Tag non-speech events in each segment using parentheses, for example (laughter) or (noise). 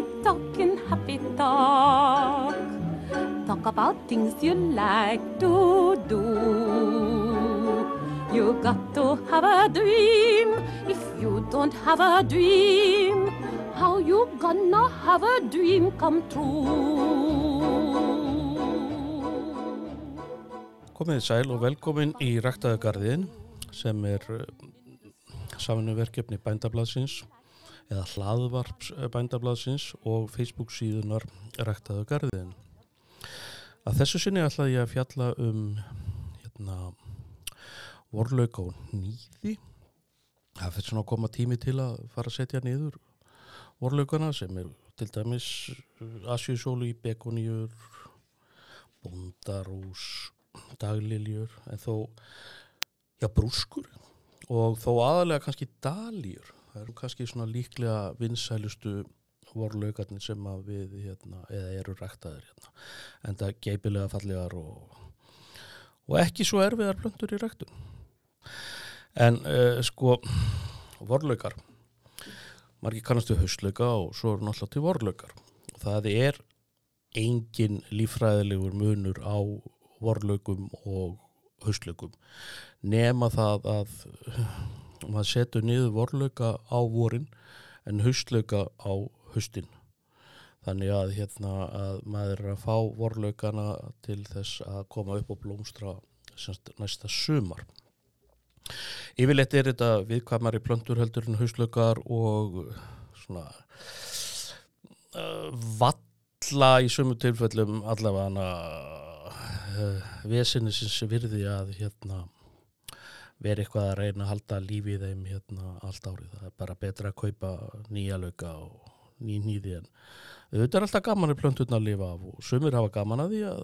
happy talking, happy talk. Talk about things you like to do. You got to have a dream. If you don't have a dream, how you gonna have a dream come true? Komið sæl og velkomin í Ræktaðugarðin sem er samanverkefni bændablaðsins eða hlaðvarps bændablaðsins og Facebook síðunar Ræktaðugarðin. Að þessu sinni ætlaði ég að fjalla um hérna, vorlauk á nýði. Það fyrir svona að koma tími til að fara að setja niður vorlaukana sem er til dæmis asjusólu í begoníur, bondarús, dagliljur en þó já brúskur og þó aðalega kannski daljur það eru kannski svona líklega vinsælustu vorlaugarnir sem að við hérna, eða eru ræktaðir hérna. en það geipilega fallegar og, og ekki svo erfiðar blöndur í ræktun en uh, sko vorlaugar margir kannastu hauslauga og svo eru náttúrulega til vorlaugar það er engin lífræðilegur munur á vorlaugum og hauslaukum nema það að maður setur niður vorlauka á vorin en hauslauka á haustin. Þannig að hérna að maður er að fá vorlaukana til þess að koma upp og blómstra semst, næsta sumar. Yfirleitt er þetta viðkvæmari plöntur heldur en hauslaukar og svona uh, valla í sumu tilfellum allavega uh, vesinni sem virði að hérna veri eitthvað að reyna að halda lífi í þeim hérna allt árið. Það er bara betra að kaupa nýja lauka og ný nýði en þetta er alltaf gaman að plönturna að lifa af og sumir hafa gaman að því að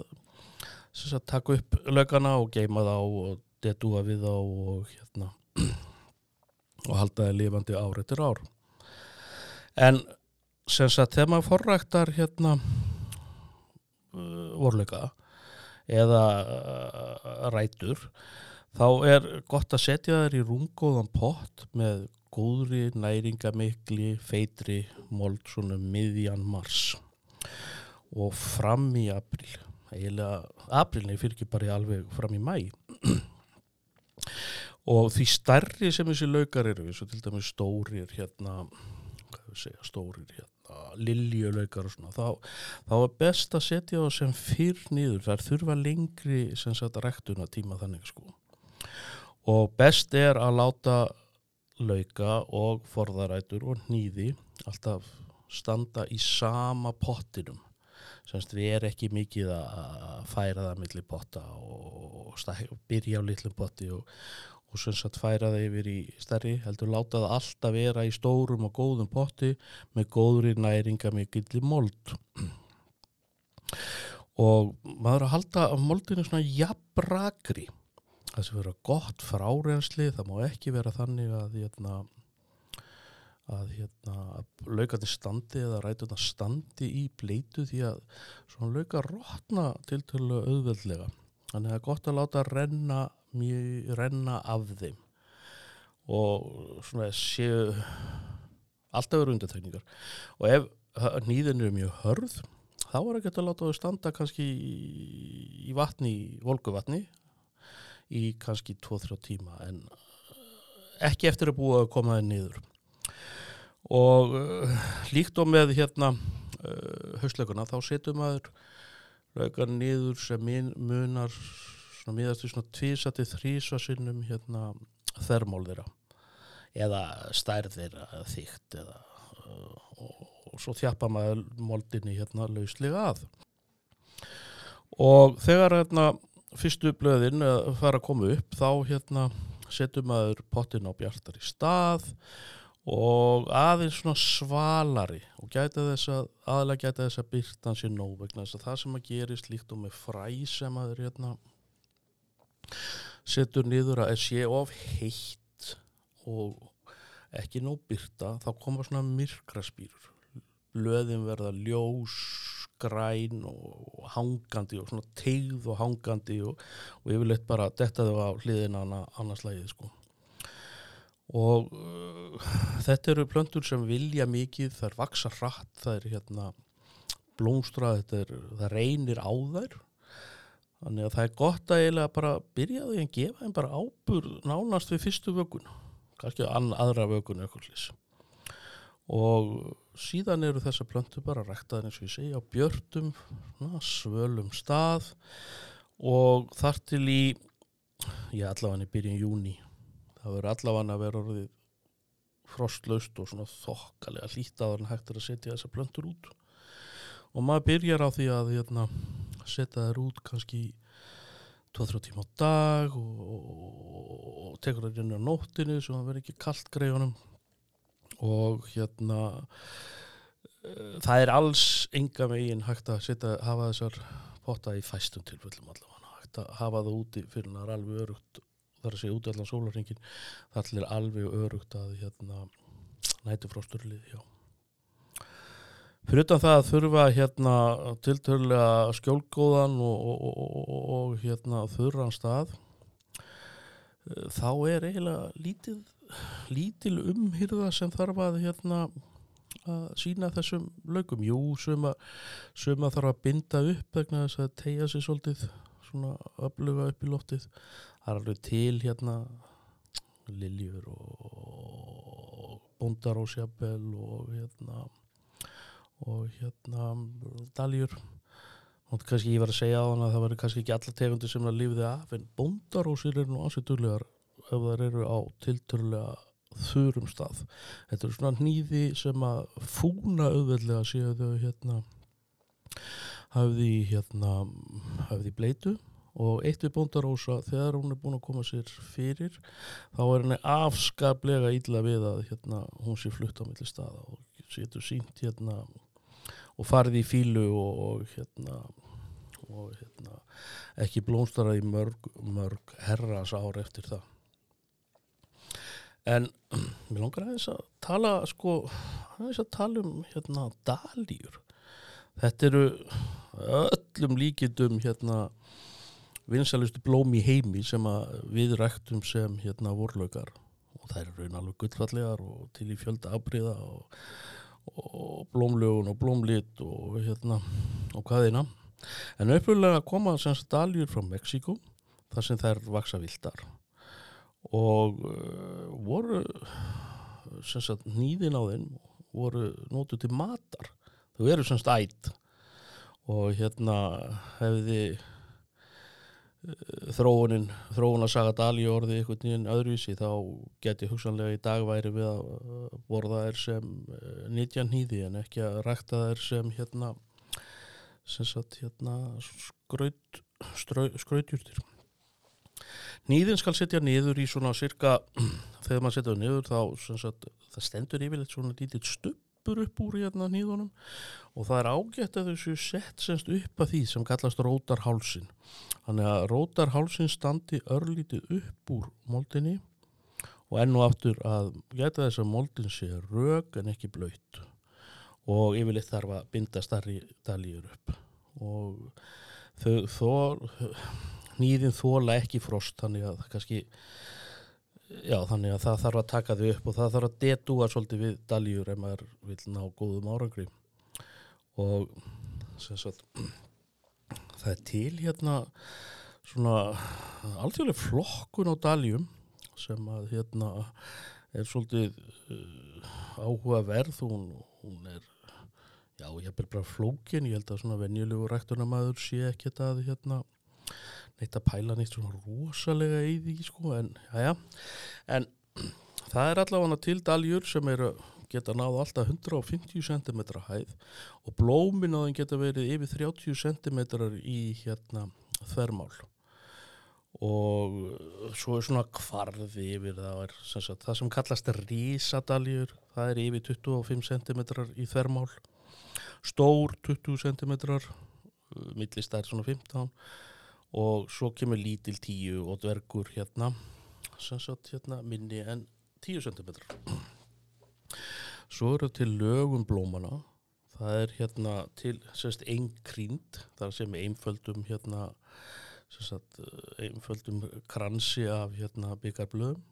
sagt, taka upp laukana og geima þá og detúa við þá og hérna (clears throat) og halda það lifandi ár eftir ár. En sem sagt þegar maður forræktar hérna uh, vorleika eða uh, rætur þá er gott að setja þær í rungóðan pott með góðri, næringamikli, feitri mold svona miðjan mars og fram í april eiginlega, aprilni fyrir ekki bara alveg fram í mæ (clears throat) og því stærri sem þessi laukar eru, svo til dæmis stórir hérna, hvað við segja, stórir hérna liljulaukar og svona þá, þá er best að setja það sem fyrr nýður, það er þurfa lengri sagt ræktuna tíma þannig sko og best er að láta lauka og forðarætur og nýði alltaf standa í sama pottinum. Semst við erum ekki mikið að færa það millir potta og, byrja á litlum potti og, og semst að færa það yfir í stærri heldur láta það alltaf vera í stórum og góðum potti með góðri næringa mikill mold. Og maður að halda moldinu svona jafnbrakri það sem vera gott frárensli það má ekki vera þannig að hérna, að, hérna, að laukandi standi eða rætuna standi í bleitu því að svona lauka rótna til til auðveldlega. Þannig að það er gott að láta renna, mjög, renna af þeim. Og svona séu alltaf eru undirtekningar. Og ef nýðin eru mjög hörð þá er ekki að láta þau standa kannski í, vatni, í volguvatni í kannski 2-3 tíma en ekki eftir að búa að koma það niður. Og uh, líkt og með hérna uh, hausleikuna þá setjum maður laugan niður sem munar svona miðast í svona tvísati þrísa sinnum hérna þermól þeirra. Eða stærðir þygt eða uh, og, og svo þjappa maður moldinni hérna lauslega að. Og þegar hérna fyrstu blöðin að fara að koma upp þá hérna setjum maður pottin á bjartar í stað og aðeins svona svalari og gæta þess að aðlega gæta þess að byrtan sé nóg vegna þess að það sem að gerist líkt og með fræ sem að hérna setur niður að sé of heitt og ekki nóg byrta þá koma svona myrkra spýrur blöðin verða ljós græn og hangandi og svona tegð og hangandi og, og yfirleitt bara detta þau á hliðina annars lægið sko. Og uh, þetta eru plöntur sem vilja mikið, þær vaksa hratt, þær hérna blómstra, þetta er, það reynir á þær. Þannig að það er gott að eiginlega bara byrja því að gefa þeim bara ábur nánast við fyrstu vögun kannski ann, aðra vögun eitthvað lýs og síðan eru þessa plöntu bara ræktaðin eins og ég segja á björtum na, svölum stað og þar til í ég allavega í byrjun júni það verður allavega að vera orðið frostlaust og svona þokkalega hlýtaðar en hægt er að setja þessa plöntur út. Og maður byrjar á því að hérna, setja þær út kannski 2-3 tíma á dag og, og, og tekur það inn á nóttinu svo það verður ekki kallt greiðunum og hérna uh, það er alls enga megin hægt að setja, hafa þessar potta í fæstum tilfellum allavega. Hægt að hafa það úti fyrir það er alveg örugt þar að segja út allan sólarringin það er alveg örugt að hérna, nætufrosturlið já. Fyrir utan það að þurfa hérna tiltölulega skjólgóðan og, og, og, og hérna þurran stað eh, þá er eiginlega lítil, lítil umhyrða sem þarf að hérna að sína þessum lögum. Jú, suma, suma þarf að binda upp vegna þess að tegja sér svolítið svona öfluga upp í loftið. Það er alveg til hérna liljur og bondarósjabel og hérna og hérna daljur og kannski ég var að segja á hann að það verður kannski ekki alla tegundir sem það lífið af en bóndarósir eru nú ásitulegar ef það eru á tilturlega þurrum stað. Þetta eru svona nýði sem að fúna auðveldlega séu þau hérna hafði hérna hafði bleitu og eitt við bóndarósa þegar hún er búin að koma sér fyrir þá er henni afskaplega ílla við að hérna hún sé flutt á milli staða og setur sínt hérna og farið í fílu og, og hérna og hérna ekki blómstara í mörg, mörg herras ár eftir það en (clears throat) mér langar aðeins að tala sko, aðeins að tala um hérna daljur þetta eru öllum líkindum hérna vinsalustu blóm í heimi sem við ræktum sem hérna vorlaukar. Og það eru raun alveg gullfallegar og til í fjölda afbríða og og blómlögun og blómlit og hérna og hvaðina en uppvöldlega koma semst daljur frá Mexíku þar sem þær vaksa vildar og uh, voru semst nýðin á þeim voru nótu til matar. Þau eru semst ætt og hérna hefði þróunin, þróun að saga dali orði einhvern veginn öðruvísi þá geti hugsanlega í dag væri við að borða þær sem nýtjan hýði en ekki að rækta þær sem hérna sem sagt hérna skraut, skrautjúrtir nýðin skal setja niður í svona cirka (clears throat) þegar maður setja niður þá sagt, stendur yfirleitt svona lítið stupp uppur upp úr hérna nýðunum og það er ágætt að þessu sett semst upp að því sem kallast rótarhálsin. Þannig að rótarhálsin standi örlítið upp úr moldinni og enn og aftur að geta þess að moldin sé rög en ekki blöyt og yfirleitt þarf að binda starri dalíur upp. Og þó nýðin þóla ekki frost þannig að kannski Já, þannig að það þarf að taka þau upp og það þarf að detúa svolítið við daljur ef maður vil ná góðum árangri. Og sagt, það er til hérna svona alltfélag flokkun á daljum sem að hérna er svolítið uh, áhugaverð. Hún, hún er já, ég er bara flókin. Ég held að svona venjulegu rættunamaður sé ekki þetta að hérna neitt að pæla neitt svona rosalega í því sko en, já, en (clears throat) það er allavega til daljur sem eru geta náða alltaf 150 cm hæð og blómin á þeim geta verið yfir 30 cm í hérna þvermál. Og svo er svona kvarði yfir það er sem sagt, það sem kallast rísadaljur það er yfir 25 cm í þvermál. Stór 20 cm millist er svona 15 og svo kemur lítil tíu og dvergur hérna, sagt, hérna minni en 10 cm svo eru til lögum blómana. Það er hérna til einn krínd þar sem einföldum hérna sérst einföldum kransi af hérna byggarblöðum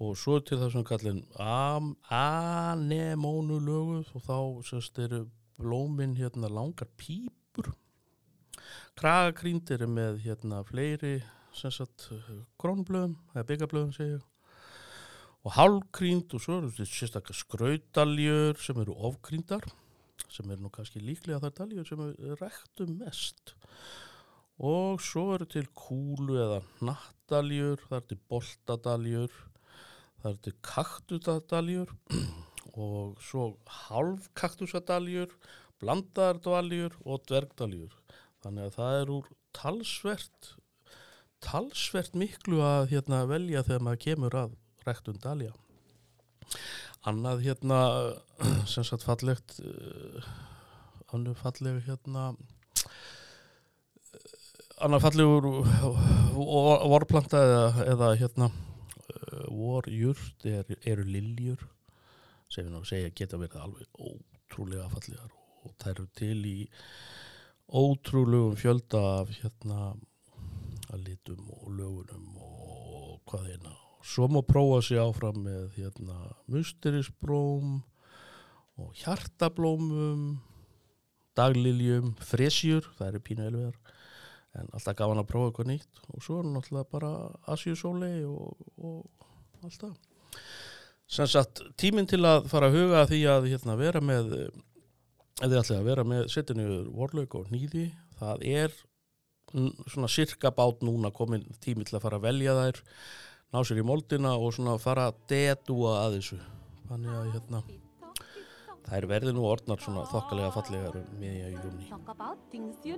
og svo er til þessum kallin am, anemónu löguð og þá semst eru blómin hérna langar pípur kragakrýnd eru með hérna fleiri sagt krónblöðum eða byggablöðum segja og hálfkrýnd og svo eru sérstaklega skraudaljur sem eru ofkrýndar sem eru nú kannski líklega þar daljur sem eru rektu mest. Og svo eru til kúlu eða nattaljur, það eru til boltadaljur það eru til kaktutadaljur (clears throat) og svo hálfkaktusadaljur blandardaljur og dvergdaljur þannig að það er úr talsvert talsvert miklu að hérna, velja þegar maður kemur að rektun dalja annað hérna (clears throat) sem sagt fallegt uh, annað falleg hérna annað fallegur vorplanta eða, eða hérna vorjurt er, eru liljur sem við náttúrulega segja geta verið alveg ótrúlega fallegar og það eru til í ótrúlegum fjölda af hérna að litum og lögunum og hvað hérna svo má prófa sig áfram með hérna musterisbróm og hjartablómum dagliljum, fresjur það eru pínu elvegar en alltaf gaf hann að prófa eitthvað nýtt. Og svo er náttúrulega bara asjusóli og, og alltaf sem sagt tíminn til að fara að huga því að hérna, vera með ef þið ætlaði að vera með setinu vorlaug og nýði það er svona sirka bát núna komin tími til að fara að velja þær ná sér í moldina og svona fara að dedúa að þessu. Þannig að hérna það er verði nú orðnar svona þokkalega fallegar um miðja í júni Talk about things you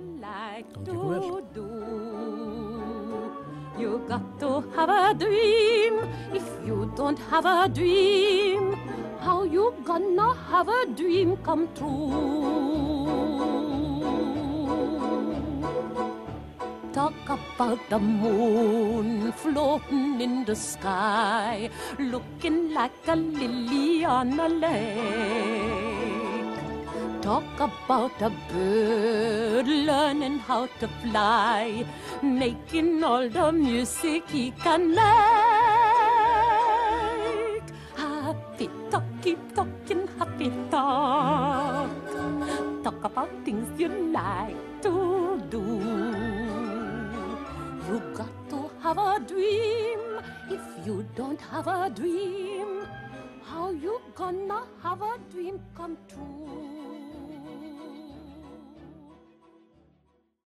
You got to have a dream. If you don't have a dream, how you gonna have a dream come true? Talk about the moon floating in the sky, looking like a lily on a lake. Talk about a bird learning how to fly, making all the music he can make. Happy talk, keep talking happy talk. Talk about things you like to do. You got to have a dream. If you don't have a dream, how you gonna have a dream come true?